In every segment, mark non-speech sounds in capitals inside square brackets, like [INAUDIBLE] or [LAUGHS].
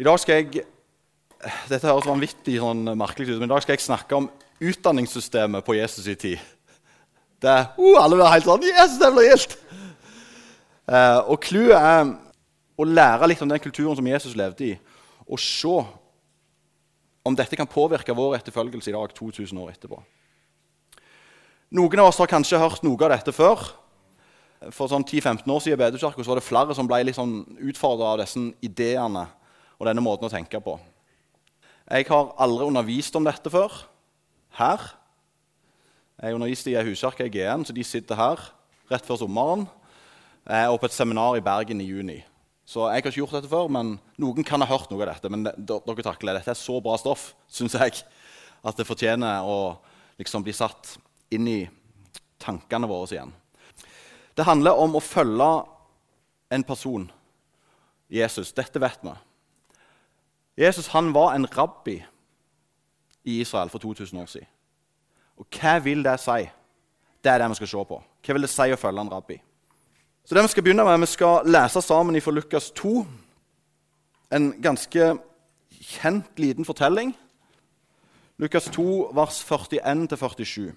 I dag skal jeg Dette høres vanvittig sånn merkelig ut, men i dag skal jeg snakke om utdanningssystemet på Jesus' i tid. Det uh, Alle blir helt sånn Yes, det blir gildt! Uh, og clouet er å lære litt om den kulturen som Jesus levde i, og se om dette kan påvirke vår etterfølgelse i dag, 2000 år etterpå. Noen av oss har kanskje hørt noe av dette før. For sånn 10-15 år siden i Bedekirka var det flere som ble litt sånn utfordra av disse ideene og denne måten å tenke på. Jeg har aldri undervist om dette før her. Jeg underviste i ei huskirke i GN, så de sitter her rett før sommeren. Er på et seminar i Bergen i juni. Så jeg har ikke gjort dette før, men Noen kan ha hørt noe av dette. Men dere takler Dette er så bra stoff, syns jeg, at det fortjener å liksom bli satt inn i tankene våre igjen. Det handler om å følge en person, Jesus. Dette vet vi. Jesus han var en rabbi i Israel for 2000 år siden. Og hva vil det si? Det er det vi skal se på. Hva vil det si å følge en rabbi? Så det Vi skal begynne med, vi skal lese sammen fra Lukas 2, en ganske kjent liten fortelling. Lukas 2, vers 41-47.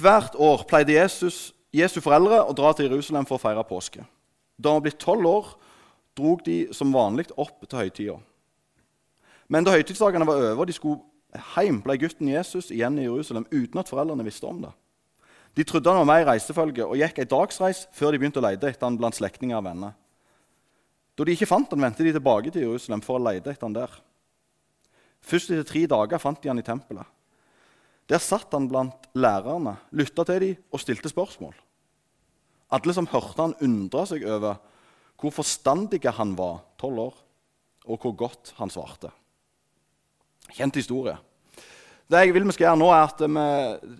Hvert år pleide Jesus, Jesu foreldre å dra til Jerusalem for å feire påske. Da han var blitt tolv år, drog de som vanlig opp til høytida. Men da høytidsdagene var over og de skulle hjem, ble gutten Jesus igjen i Jerusalem uten at foreldrene visste om det. De trodde han var med i reisefølget og gikk ei dagsreis før de begynte å lete etter han blant slektninger og venner. Da de ikke fant han, vendte de tilbake til Jerusalem for å lete etter han der. Først etter tre dager fant de han i tempelet. Der satt han blant lærerne, lytta til dem og stilte spørsmål. Alle som hørte han, undra seg over hvor forstandige han var, tolv år, og hvor godt han svarte. Kjent historie. Det jeg vil vi skal gjøre nå, er at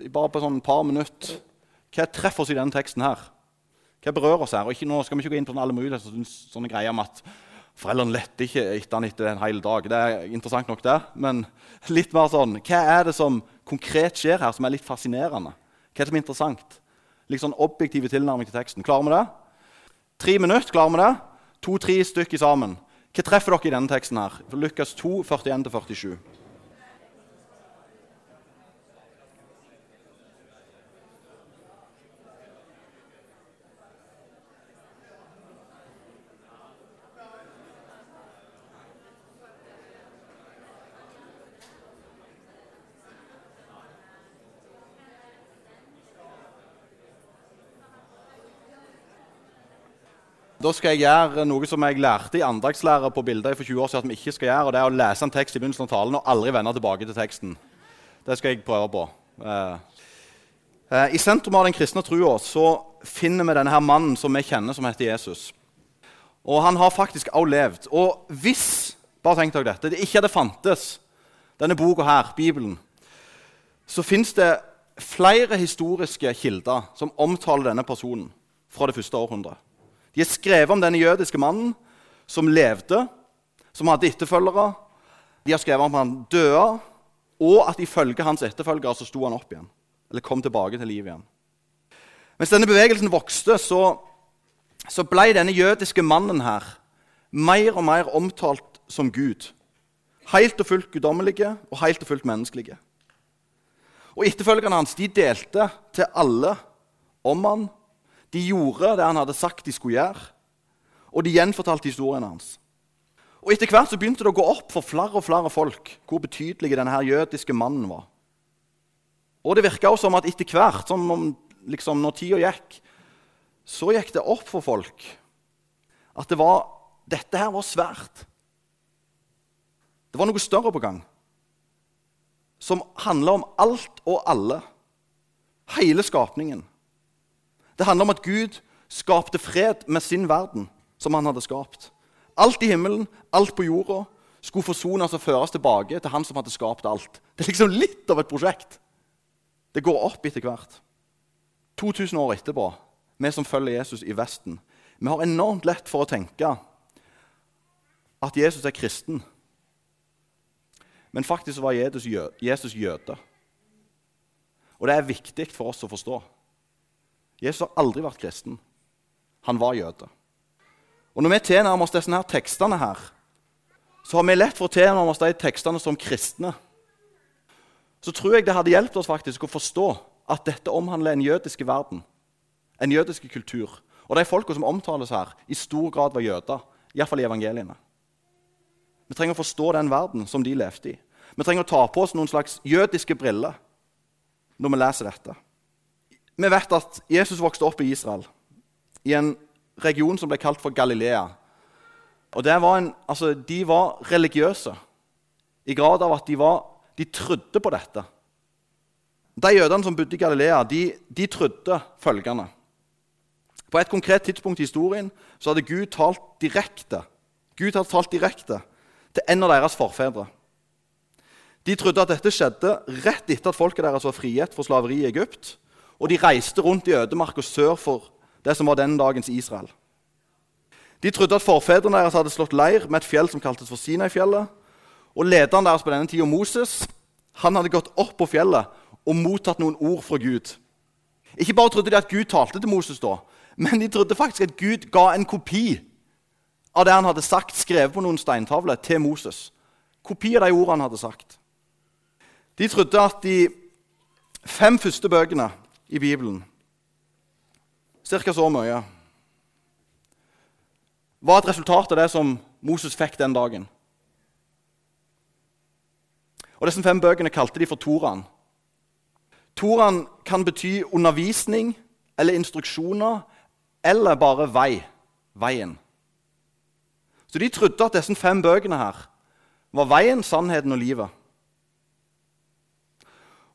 vi bare på sånn par minutter Hva treffer oss i denne teksten her? Hva berører oss her? Og ikke, nå skal vi ikke gå inn på alle mulige sånne greier om at foreldrene lette ikke etter han etter en hel dag. Det er interessant nok, det. Men litt mer sånn, hva er det som konkret skjer her, som er litt fascinerende? Hva er det som er interessant? Litt sånn objektive tilnærming til teksten. Klarer vi det? Tre minutter, klarer vi det? To-tre stykker sammen. Hva treffer dere i denne teksten? her? Lukas 2, 41-47. Da skal jeg gjøre noe som jeg lærte i andagslære på bilder for 20 år siden at vi ikke skal gjøre, og det er å lese en tekst i begynnelsen av talen og aldri vende tilbake til teksten. Det skal jeg prøve på. Eh, eh, I sentrum av den kristne trua finner vi denne her mannen som vi kjenner, som heter Jesus. Og han har faktisk også levd. Og hvis bare tenk dere dette, det ikke hadde fantes denne boka her, Bibelen, så fins det flere historiske kilder som omtaler denne personen fra det første århundret. De er skrevet om denne jødiske mannen som levde, som hadde etterfølgere. De har skrevet om han døde, og at ifølge hans etterfølgere så sto han opp igjen. Eller kom tilbake til livet igjen. Mens denne bevegelsen vokste, så, så ble denne jødiske mannen her mer og mer omtalt som Gud. Helt og fullt guddommelige og helt og fullt menneskelige. Og Etterfølgerne hans de delte til alle om han de gjorde det han hadde sagt de skulle gjøre, og de gjenfortalte historiene hans. Og Etter hvert så begynte det å gå opp for flere og flere folk hvor betydelig denne jødiske mannen var. Og det virka som at etter hvert, som om, liksom, når tida gikk, så gikk det opp for folk at det var, dette her var svært. Det var noe større på gang, som handla om alt og alle. Hele skapningen. Det handler om at Gud skapte fred med sin verden, som han hadde skapt. Alt i himmelen, alt på jorda, skulle forsones og føres tilbake til han som hadde skapt alt. Det er liksom litt av et prosjekt. Det går opp etter hvert. 2000 år etterpå, vi som følger Jesus i Vesten, vi har enormt lett for å tenke at Jesus er kristen. Men faktisk var Jesus jøde. Og det er viktig for oss å forstå. Jesus har aldri vært kristen. Han var jøde. Og Når vi tilnærmer oss disse her tekstene, her, så har vi lett for å tilnærme oss de tekstene som kristne. Så tror jeg det hadde hjulpet oss faktisk å forstå at dette omhandler en jødisk verden, en jødisk kultur. Og de folka som omtales her, i stor grad var jøder, iallfall i evangeliene. Vi trenger å forstå den verden som de levde i. Vi trenger å ta på oss noen slags jødiske briller når vi leser dette. Vi vet at Jesus vokste opp i Israel, i en region som ble kalt for Galilea. Og var en, altså, De var religiøse i grad av at de, var, de trodde på dette. De jødene som bodde i Galilea, de, de trodde følgende På et konkret tidspunkt i historien så hadde Gud talt direkte Gud hadde talt direkte til en av deres forfedre. De trodde at dette skjedde rett etter at folket deres var frigitt fra slaveri i Egypt. Og de reiste rundt i ødemarka sør for det som var den dagens Israel. De trodde at forfedrene deres hadde slått leir med et fjell som kaltes for Sinai-fjellet. Og lederen deres på denne tida, Moses, han hadde gått opp på fjellet og mottatt noen ord fra Gud. Ikke bare trodde de at Gud talte til Moses, da, men de trodde faktisk at Gud ga en kopi av det han hadde sagt, skrevet på noen steintavler, til Moses. Kopi av de ordene han hadde sagt. De trodde at de fem første bøkene i Bibelen, Cirka så mye, var et resultat av det som Moses fikk den dagen. Og Disse fem bøkene kalte de for Toraen. Toraen kan bety undervisning eller instruksjoner eller bare vei. Veien. Så de trodde at disse fem bøkene her var veien, sannheten og livet.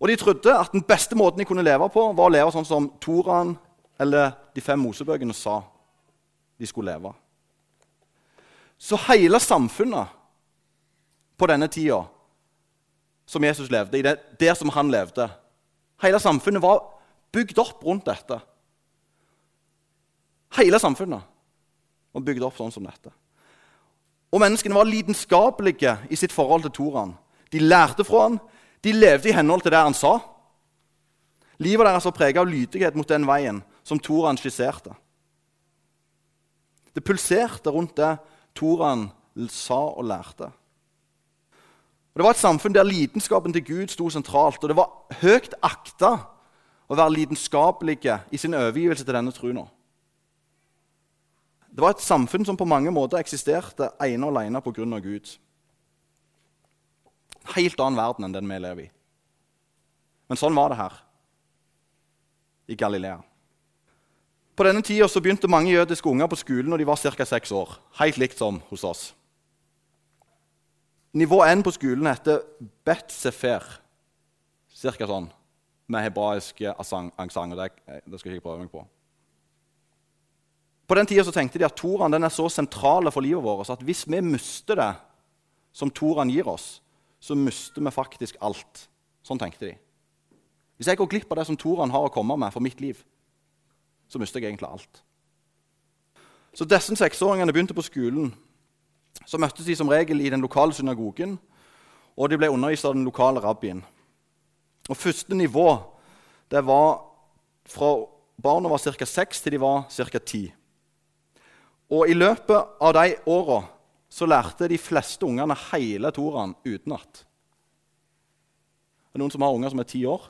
Og de trodde at den beste måten de kunne leve på, var å leve sånn som Toraen eller de fem Mosebøkene sa de skulle leve. Så hele samfunnet på denne tida som Jesus levde i, der som han levde Hele samfunnet var bygd opp rundt dette. Hele samfunnet var bygd opp sånn som dette. Og menneskene var lidenskapelige i sitt forhold til Toraen. De lærte fra han, de levde i henhold til det han sa. Livet deres var preget av lydighet mot den veien som Toran skisserte. Det pulserte rundt det Toran sa og lærte. Og det var et samfunn der lidenskapen til Gud sto sentralt, og det var høyt akta å være lidenskapelige i sin overgivelse til denne troen. Det var et samfunn som på mange måter eksisterte ene og alene pga. Gud helt annen verden enn den vi lever i. Men sånn var det her i Galilea. På denne tida begynte mange jødiske unger på skolen når de var ca. seks år. Helt likt som hos oss. Nivå 1 på skolen heter Bet Sefer. Cirka sånn. Med hebraisk aksent. Det, det skal jeg ikke prøve meg på. På den tida tenkte de at Toraen er så sentral for livet vårt at hvis vi mister det som Toraen gir oss, så mister vi faktisk alt. Sånn tenkte de. Hvis jeg går glipp av det som Toran har å komme med for mitt liv, så mister jeg egentlig alt. Så disse seksåringene begynte på skolen. Så møttes de som regel i den lokale synagogen, og de ble undervist av den lokale rabbien. Og Første nivå det var fra barna var ca. seks til de var ca. ti. Og i løpet av de åra så lærte de fleste ungene hele Toraen utenat. Er det noen som har unger som er ti år?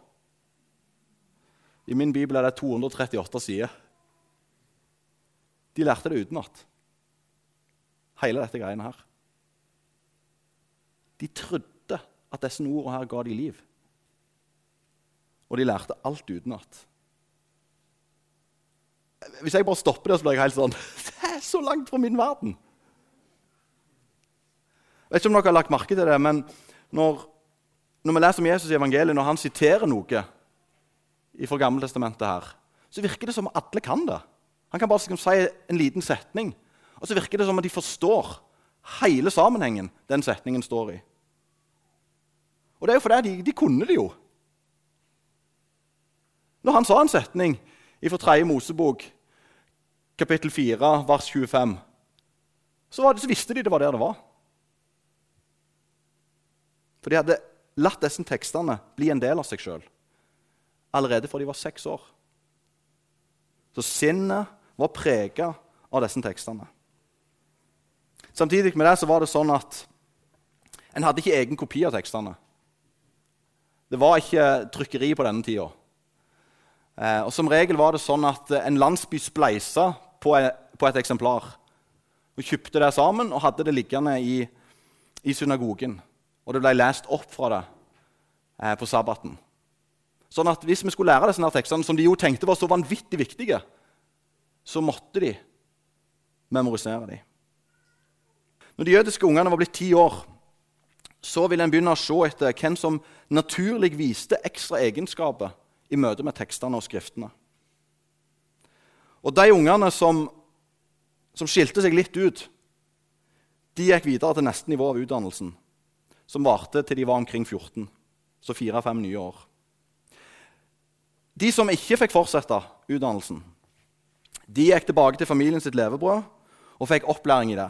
I min bibel er det 238 sider. De lærte det utenat. Hele dette greiene her. De trodde at disse ordene her ga de liv. Og de lærte alt utenat. Hvis jeg bare stopper det, så blir jeg helt sånn [LAUGHS] Det er så langt fra min verden! Vet ikke om dere har lagt merke til det, men når, når vi leser om Jesus i evangeliet, når han siterer noe fra Gammeltestamentet her, så virker det som om alle kan det. Han kan bare liksom si en liten setning, og så virker det som at de forstår hele sammenhengen den setningen står i. Og det er jo fordi de, de kunne det jo. Når han sa en setning fra 3. Mosebok, kapittel 4, vers 25, så, det, så visste de det var der det var. For de hadde latt disse tekstene bli en del av seg sjøl allerede fra de var seks år. Så sinnet var prega av disse tekstene. Samtidig med det så var det sånn at En hadde ikke egen kopi av tekstene. Det var ikke trykkeri på denne tida. Eh, og Som regel var det sånn at en landsby spleisa på, på et eksemplar. Og kjøpte det sammen og hadde det liggende i, i synagogen. Og det ble lest opp fra det eh, på sabbaten. Sånn at Hvis vi skulle lære disse tekstene, som de jo tenkte var så vanvittig viktige, så måtte de memorisere dem. Når de jødiske ungene var blitt ti år, så ville en begynne å se etter hvem som naturlig viste ekstra egenskaper i møte med tekstene og skriftene. Og de ungene som, som skilte seg litt ut, de gikk videre til neste nivå av utdannelsen, som varte til de var omkring 14. Så fire-fem nye år. De som ikke fikk fortsette utdannelsen, de gikk tilbake til familien sitt levebrød og fikk opplæring i det.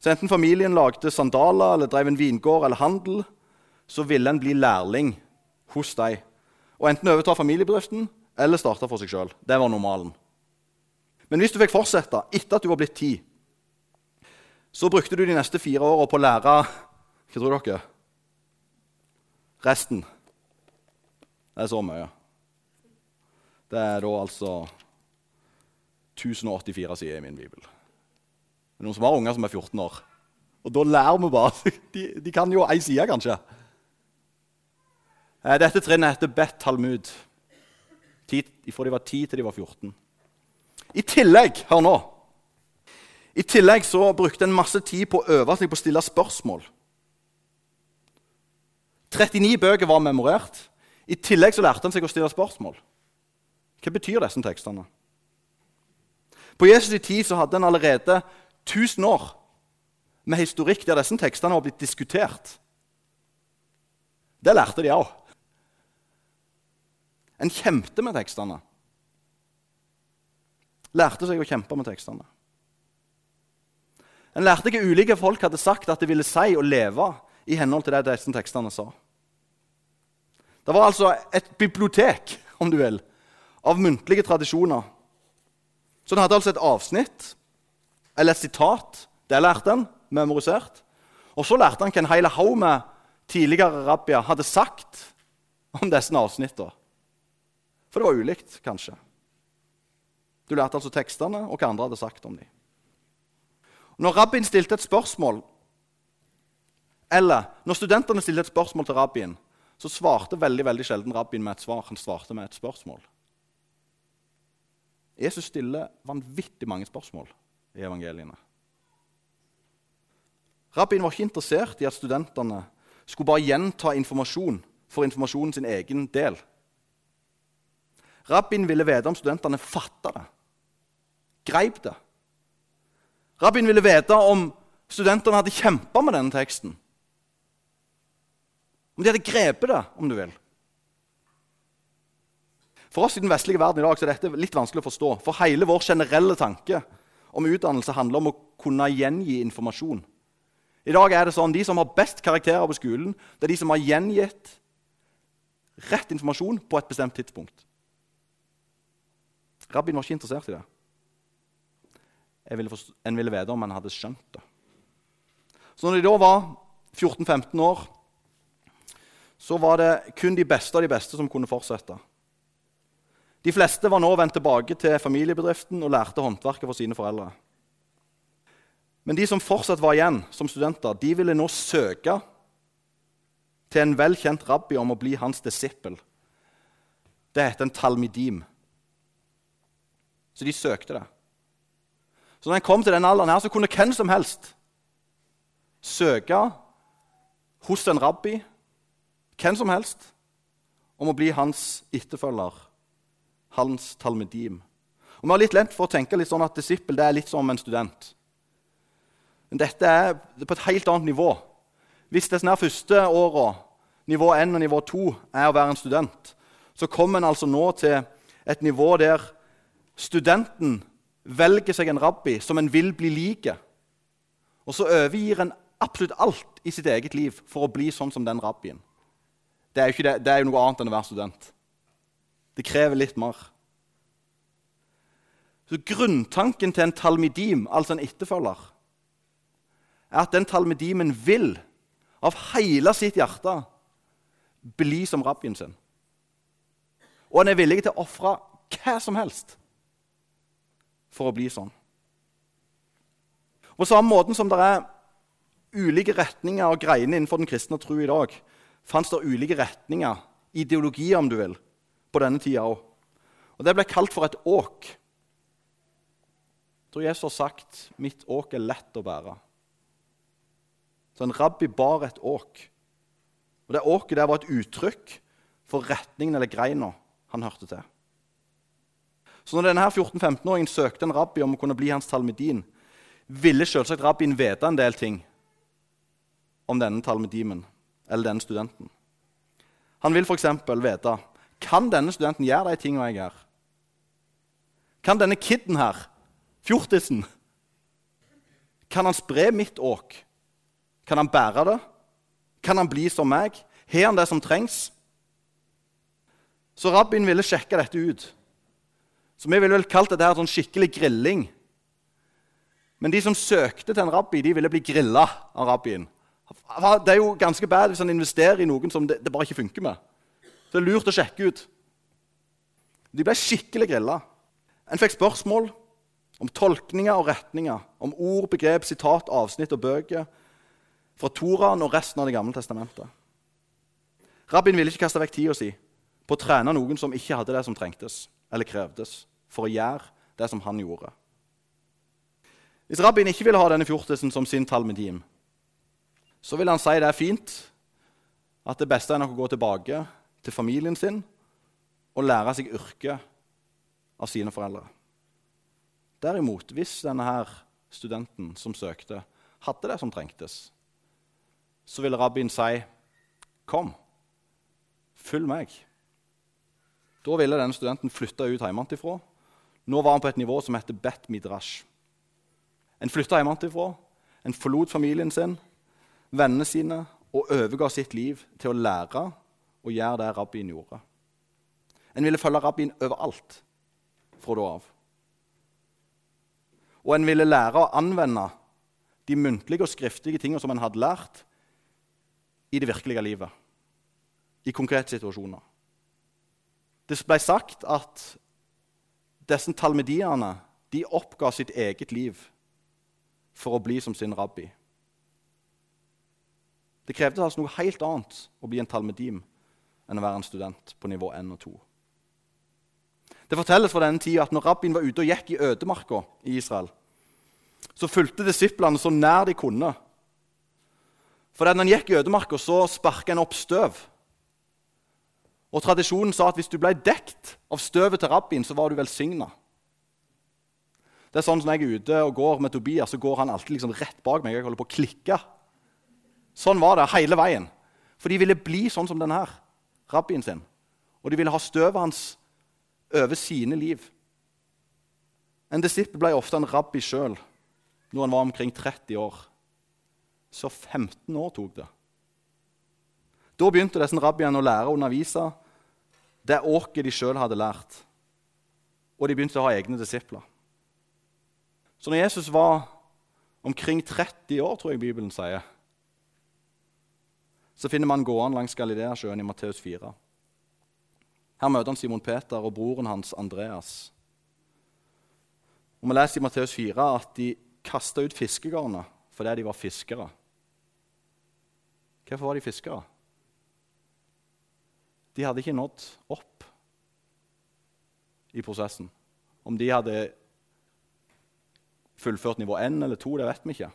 Så enten familien lagde sandaler eller drev en vingård eller handel, så ville en bli lærling hos dem. Og enten overta familiebedriften eller starte for seg sjøl. Det var normalen. Men hvis du fikk fortsette etter at du var blitt ti, så brukte du de neste fire åra på å lære Hva tror dere? Resten. Det er så mye. Det er da altså 1084 sider i min bibel. Det er noen som har unger som er 14 år. Og da lærer vi bare. [LAUGHS] De, de kan jo ei side, kanskje. Eh, dette trinnet heter Bet Talmud. Fra de var 10 til de var 14. I tillegg, hør nå I tillegg så brukte en masse tid på å øve seg på å stille spørsmål. 39 bøker var memorert. I tillegg så lærte han seg å stille spørsmål. Hva betyr disse tekstene? På Jesus' tid så hadde en allerede 1000 år med historikk der disse tekstene har blitt diskutert. Det lærte de òg. En kjempet med tekstene. Lærte seg å kjempe med tekstene. En lærte hva ulike folk hadde sagt at det ville si å leve i henhold til det disse tekstene sa. Det var altså et bibliotek om du vil, av muntlige tradisjoner. Så den hadde altså et avsnitt eller et sitat. Det lærte han, memorisert. Og så lærte han hva en hel haug med tidligere rabbier hadde sagt om disse avsnittene. For det var ulikt, kanskje. Du lærte altså tekstene og hva andre hadde sagt om dem. Når rabbien stilte et spørsmål, eller når studentene stilte et spørsmål til rabbien, så svarte veldig veldig sjelden rabbien med et svar. Han svarte med et spørsmål. Jesus stiller vanvittig mange spørsmål i evangeliene. Rabbien var ikke interessert i at studentene skulle bare gjenta informasjon for informasjonen sin egen del. Rabbien ville vite om studentene fatta det, greip det. Rabbien ville vite om studentene hadde kjempa med denne teksten. Om de hadde grepet det, om du vil. For oss i den vestlige verden i dag så er dette litt vanskelig å forstå. For hele vår generelle tanke om utdannelse handler om å kunne gjengi informasjon. I dag er det sånn De som har best karakterer på skolen, det er de som har gjengitt rett informasjon på et bestemt tidspunkt. Rabbien var ikke interessert i det. Ville forstå, en ville vite om han hadde skjønt det. Så når de da var 14-15 år, så var det kun de beste av de beste som kunne fortsette. De fleste var nå vendt tilbake til familiebedriften og lærte håndverket for sine foreldre. Men de som fortsatt var igjen som studenter, de ville nå søke til en velkjent rabbi om å bli hans disippel. Det heter en talmidim. Så de søkte det. Så når en kom til den alderen, her, så kunne hvem som helst søke hos en rabbi, hvem som helst, om å bli hans etterfølger, hans talmedim. Og Vi har litt lent for å tenke litt sånn at disippel det er litt som en student. Men dette er på et helt annet nivå. Hvis disse første åra, nivå 1 og nivå 2, er å være en student, så kommer en altså nå til et nivå der studenten velger seg en rabbi som en vil bli like. Og så overgir en absolutt alt i sitt eget liv for å bli sånn som den rabbien. Det er det, det er jo noe annet enn å være student. Det krever litt mer. Så Grunntanken til en talmidim, altså en etterfølger, er at den talmedimen vil av hele sitt hjerte bli som rabbien sin. Og han er villig til å ofre hva som helst for å bli sånn. På samme måten som det er ulike retninger og greiner innenfor den kristne tro i dag, fantes det ulike retninger, ideologier om du vil, på denne tida òg. Og Det ble kalt for et åk. Jeg tror Jesus har sagt 'mitt åk er lett å bære'. Så en rabbi bar et åk. Og Det åket der var et uttrykk for retningen eller greina han hørte til. Så når denne 14-15-åringen søkte en rabbi om å kunne bli hans talmedin, ville selvsagt rabbien vite en del ting om denne talmedimen eller denne studenten. Han vil f.eks. vite kan denne studenten gjøre de tingene jeg gjør. Kan denne kiden her, fjortisen, kan han spre mitt åk? Kan han bære det? Kan han bli som meg? Har han det som trengs? Så rabbien ville sjekke dette ut. Så vi ville vel kalt dette her sånn skikkelig grilling. Men de som søkte til en rabbi, de ville bli grilla av rabbien. Det er jo ganske bad hvis han investerer i noen som det, det bare ikke funker med. Så det er lurt å sjekke ut. De ble skikkelig grilla. En fikk spørsmål om tolkninger og retninger, om ord, begrep, sitat, avsnitt og bøker fra Toraen og resten av Det gamle testamentet. Rabbien ville ikke kaste vekk tida si på å trene noen som ikke hadde det som trengtes eller krevdes for å gjøre det som han gjorde. Hvis rabbien ikke ville ha denne fjortisen som sin talmedim, så vil han si det er fint, at det beste er nok å gå tilbake til familien sin og lære seg yrket av sine foreldre. Derimot, hvis denne her studenten som søkte, hadde det som trengtes, så ville rabbien si, 'Kom, følg meg.' Da ville denne studenten flytte ut hjemmefra. Nå var han på et nivå som heter Bet Midrash. En flytta hjemmefra, en forlot familien sin, vennene sine og overga sitt liv til å lære og gjøre det rabbien gjorde. En ville følge rabbien overalt fra da av. Og en ville lære å anvende de muntlige og skriftlige tingene som en hadde lært, i det virkelige livet, i konkrete situasjoner. Det ble sagt at disse talmediene de oppga sitt eget liv for å bli som sin rabbi. Det krevde altså noe helt annet å bli en talmedim enn å være en student på nivå 1 og 2. Det fortelles fra denne tida at når rabbien var ute og gikk i ødemarka i Israel, så fulgte disiplene så nær de kunne. For når han gikk i ødemarka, så sparka han opp støv. Og Tradisjonen sa at hvis du ble dekt av støvet til rabbien, så var du velsigna. Det er sånn som Når jeg er ute og går med Tobias, så går han alltid liksom rett bak meg. Jeg holder på å klikke Sånn var det hele veien. For de ville bli sånn som denne her, rabbien sin. Og de ville ha støvet hans over sine liv. En disippel ble ofte en rabbi sjøl når han var omkring 30 år. Så 15 år tok det. Da begynte disse rabbiene å lære å undervise det åket de sjøl hadde lært. Og de begynte å ha egne disipler. Så når Jesus var omkring 30 år, tror jeg Bibelen sier, så finner man gående langs Galileasjøen i Matteus 4. Her møter han Simon Peter og broren hans Andreas. Og Vi leser i Matteus 4 at de kasta ut fiskegarnet fordi de var fiskere. Hvorfor var de fiskere? De hadde ikke nådd opp i prosessen. Om de hadde fullført nivå 1 eller 2, det vet vi ikke.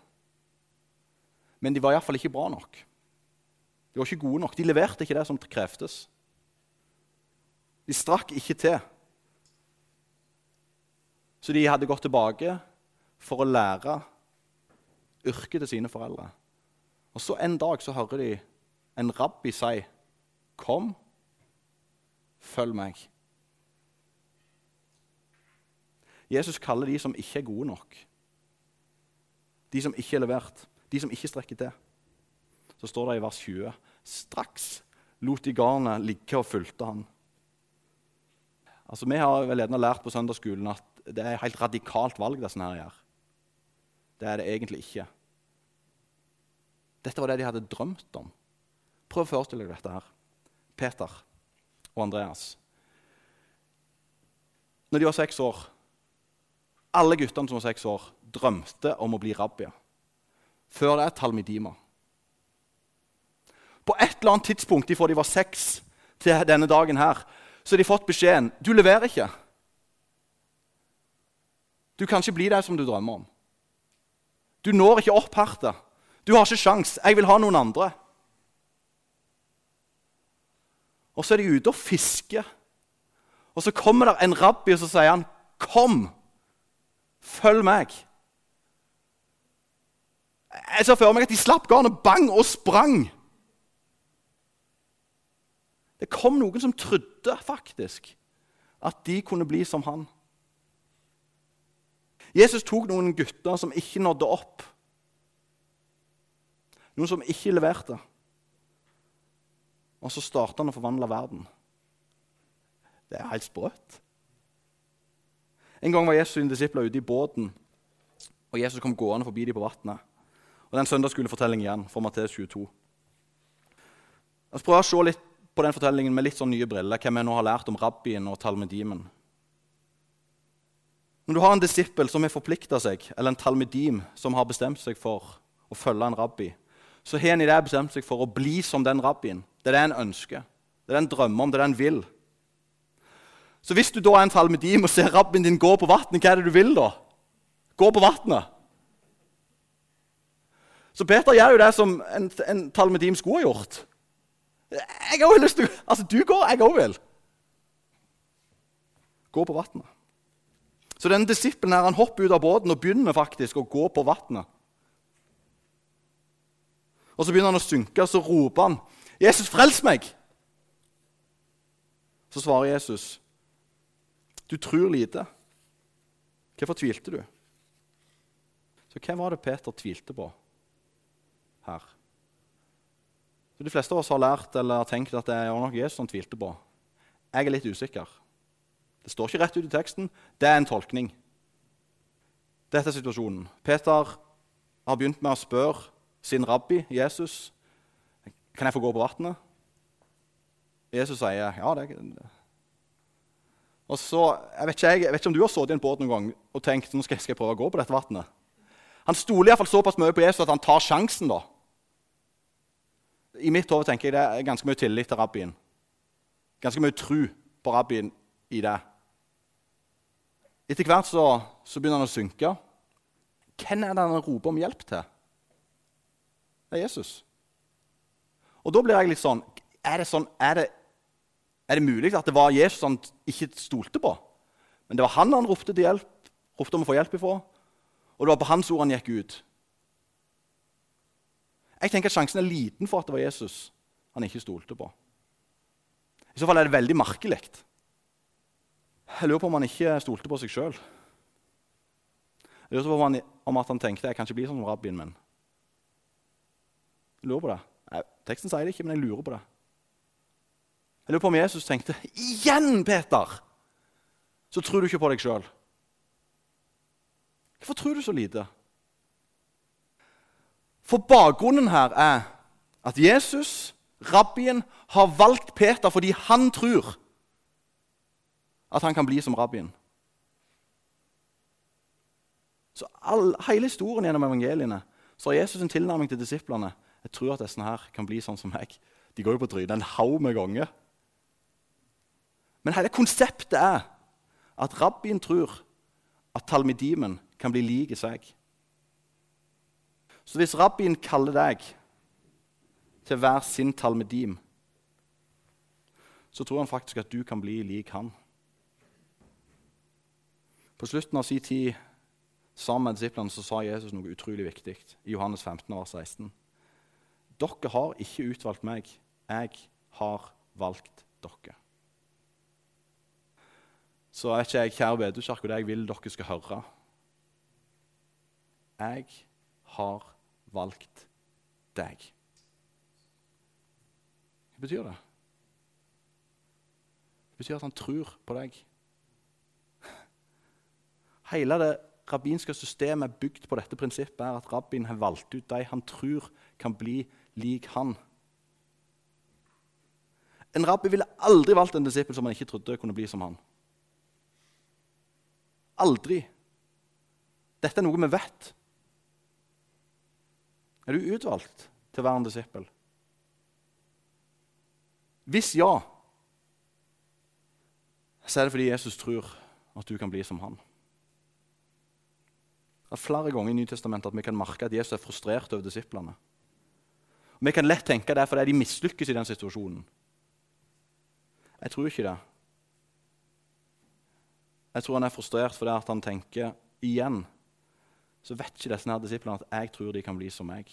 Men de var iallfall ikke bra nok. De var ikke gode nok. De leverte ikke det som krevdes. De strakk ikke til. Så de hadde gått tilbake for å lære yrket til sine foreldre. Og så En dag så hører de en rabbi si, 'Kom, følg meg'. Jesus kaller de som ikke er gode nok, de som ikke er levert, de som ikke strekker til så står det i vers 20 Straks lot de garnet ligge og fulgte han. Altså, Vi har vel gjerne lært på søndagsskolen at det er et helt radikalt valg. Det, her gjør. det er det egentlig ikke. Dette var det de hadde drømt om. Prøv å forestille deg dette her. Peter og Andreas. Når de var seks år Alle guttene som var seks år, drømte om å bli rabbia. Før det er talmidima. På et eller annet tidspunkt fra de var seks til denne dagen her, så har de fått beskjeden du leverer ikke. Du kan ikke bli det som du drømmer om. Du når ikke opp hertet. Du har ikke sjans. Jeg vil ha noen andre. Og så er de ute og fisker. Og så kommer der en rabbi og så sier han, 'Kom, følg meg.' Jeg ser for meg at de slapp garnet, bang, og sprang. Det kom noen som trodde faktisk at de kunne bli som han. Jesus tok noen gutter som ikke nådde opp. Noen som ikke leverte. Og så starta han å forvandle verden. Det er helt sprøtt. En gang var Jesus sine disipler ute i båten, og Jesus kom gående forbi dem på vannet. Og den søndagsskolefortellingen en søndagsskolefortelling igjen fra Matteus 22. Jeg oss prøve å se litt på den fortellingen med litt sånn nye briller, hva vi nå har lært om rabbien og talmedimen. Når du har en disippel som har forplikta seg, eller en talmedim som har bestemt seg for å følge en rabbi, så har en i det bestemt seg for å bli som den rabbien. Det er det en ønsker, det er det en drømmer om, det er det en vil. Så hvis du da er en talmedim og ser rabbien din gå på vannet, hva er det du vil da? Gå på vannet. Så Peter gjør jo det som en, en talmedim skulle ha gjort. Jeg har lyst til Altså, du går, jeg òg vil. Gå på vannet. Så denne disippelen her, han hopper ut av båten og begynner faktisk å gå på vannet. Og så begynner han å synke, og så roper han, 'Jesus, frels meg!' Så svarer Jesus, 'Du tror lite. Hvorfor tvilte du?' Så hvem var det Peter tvilte på her? Så De fleste av oss har lært eller tenkt at det er nok Jesus han tvilte på. Jeg er litt usikker. Det står ikke rett ut i teksten. Det er en tolkning. Dette er situasjonen. Peter har begynt med å spørre sin rabbi, Jesus, kan jeg få gå på vannet. Jesus sier ja. det Og så, jeg vet, ikke, jeg, vet ikke om du har sittet i en båt noen gang og tenkt nå jeg, skal jeg prøve å gå på dette vannet. Han stoler iallfall såpass mye på Jesus at han tar sjansen. da. I mitt hode tenker jeg det er ganske mye tillit til rabbien. Ganske mye tru på rabbien i det. Etter hvert så, så begynner han å synke. Hvem er det han roper om hjelp til? Det er Jesus. Og da blir jeg litt sånn Er det, sånn, er det, er det mulig at det var Jesus han ikke stolte på? Men det var han han ropte, til hjelp, ropte om å få hjelp ifra, og det var på hans ord han gikk ut. Jeg tenker at Sjansen er liten for at det var Jesus han ikke stolte på. I så fall er det veldig merkelig. Jeg lurer på om han ikke stolte på seg sjøl. Jeg lurer på om, han, om at han tenkte jeg kan ikke bli sånn som rabbien min. Jeg lurer på det. Nei, teksten sier det ikke, men jeg lurer på det. Jeg lurer på om Jesus tenkte igjen, Peter! Så tror du ikke på deg sjøl. Hvorfor tror du så lite? For bakgrunnen her er at Jesus, rabbien, har valgt Peter fordi han tror at han kan bli som rabbien. Så all, Hele historien gjennom evangeliene så har Jesus en tilnærming til disiplene. Jeg tror at disse her kan bli sånn som meg. De går jo på trynet en haug med ganger. Men hele konseptet er at rabbien tror at talmidimen kan bli lik seg. Så hvis rabbien kaller deg til hver sin talmedim, så tror han faktisk at du kan bli lik han. På slutten av sin tid sammen med disiplene så sa Jesus noe utrolig viktig i Johannes 15, vers 16. Dere har ikke utvalgt meg, jeg har valgt dere. Så er ikke jeg, kjære bedehuskirke, det jeg vil dere skal høre. Jeg har valgt deg. Hva betyr det? Det betyr at han tror på deg. Hele det rabbinske systemet er bygd på dette prinsippet er at rabbien har valgt ut de han tror kan bli lik han. En rabbi ville aldri valgt en disippel som han ikke trodde kunne bli som han. Aldri. Dette er noe vi vet. Er du utvalgt til å være en disippel? Hvis ja, så er det fordi Jesus tror at du kan bli som han. Det er flere ganger i Nytestamentet at vi kan merke at Jesus er frustrert over disiplene. Og vi kan lett tenke det er fordi de mislykkes i den situasjonen. Jeg tror ikke det. Jeg tror han er frustrert fordi han tenker igjen så vet ikke disse disiplene at jeg tror de kan bli som meg.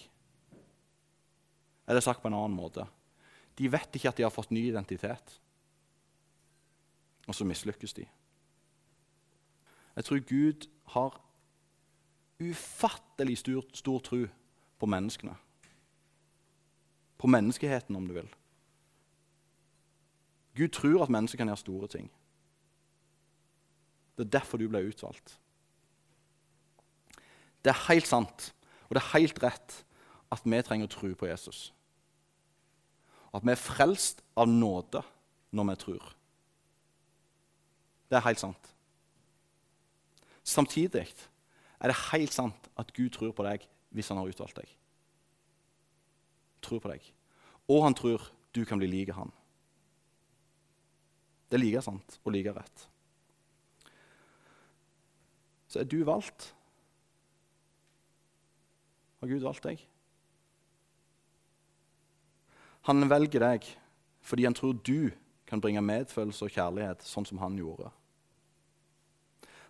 Eller sagt på en annen måte de vet ikke at de har fått ny identitet. Og så mislykkes de. Jeg tror Gud har ufattelig stor, stor tro på menneskene. På menneskeheten, om du vil. Gud tror at mennesker kan gjøre store ting. Det er derfor du ble utvalgt. Det er helt sant, og det er helt rett at vi trenger å tro på Jesus. Og at vi er frelst av nåde når vi tror. Det er helt sant. Samtidig er det helt sant at Gud tror på deg hvis han har utvalgt deg. Tror på deg. Og han tror du kan bli like han. Det er like sant og like rett. Så er du valgt. Har Gud valgt deg? Han velger deg fordi han tror du kan bringe medfølelse og kjærlighet sånn som han gjorde.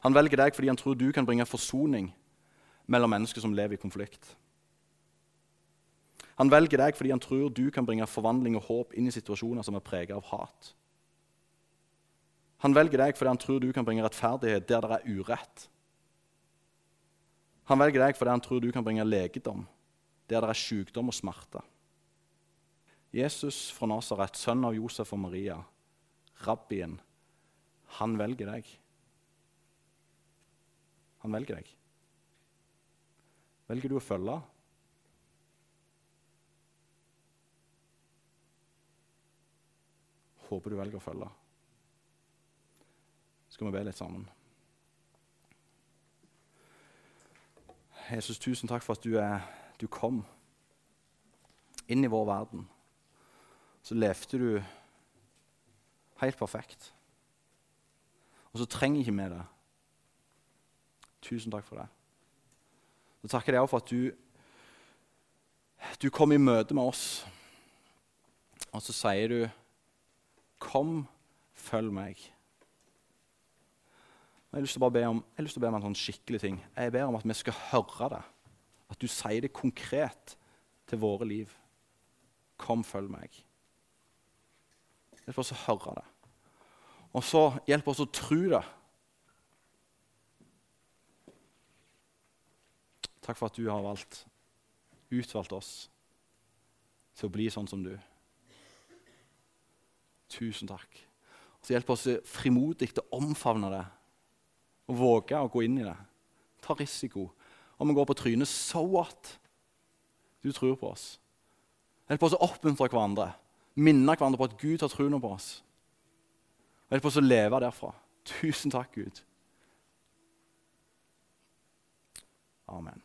Han velger deg fordi han tror du kan bringe forsoning mellom mennesker som lever i konflikt. Han velger deg fordi han tror du kan bringe forvandling og håp inn i situasjoner som er preget av hat. Han velger deg fordi han tror du kan bringe rettferdighet der det er urett. Han velger deg fordi han tror du kan bringe legedom der det er sykdom og smerte. Jesus fra Nasaret, sønn av Josef og Maria, rabbien, han velger deg. Han velger deg. Velger du å følge? Håper du velger å følge. Skal vi be litt sammen? Jesus, tusen takk for at du, er, du kom inn i vår verden. Så levde du helt perfekt. Og så trenger ikke vi det. Tusen takk for det. Så takker jeg deg for at du, du kom i møte med oss. Og så sier du, 'Kom, følg meg'. Jeg har lyst til å be om, til å be om en sånn skikkelig ting. Jeg ber om at vi skal høre det. At du sier det konkret til våre liv. Kom, følg meg. Hjelp oss å høre det. Og så hjelp oss å tro det. Takk for at du har valgt, utvalgt oss til å bli sånn som du. Tusen takk. Og så Hjelp oss frimodig til å omfavne det og våge å gå inn i det. Ta risiko. Om vi går på trynet, so what? Du tror på oss. Hjelp oss å oppmuntre hverandre, minne hverandre på at Gud har troen på oss. Hjelp oss å leve derfra. Tusen takk, Gud. Amen.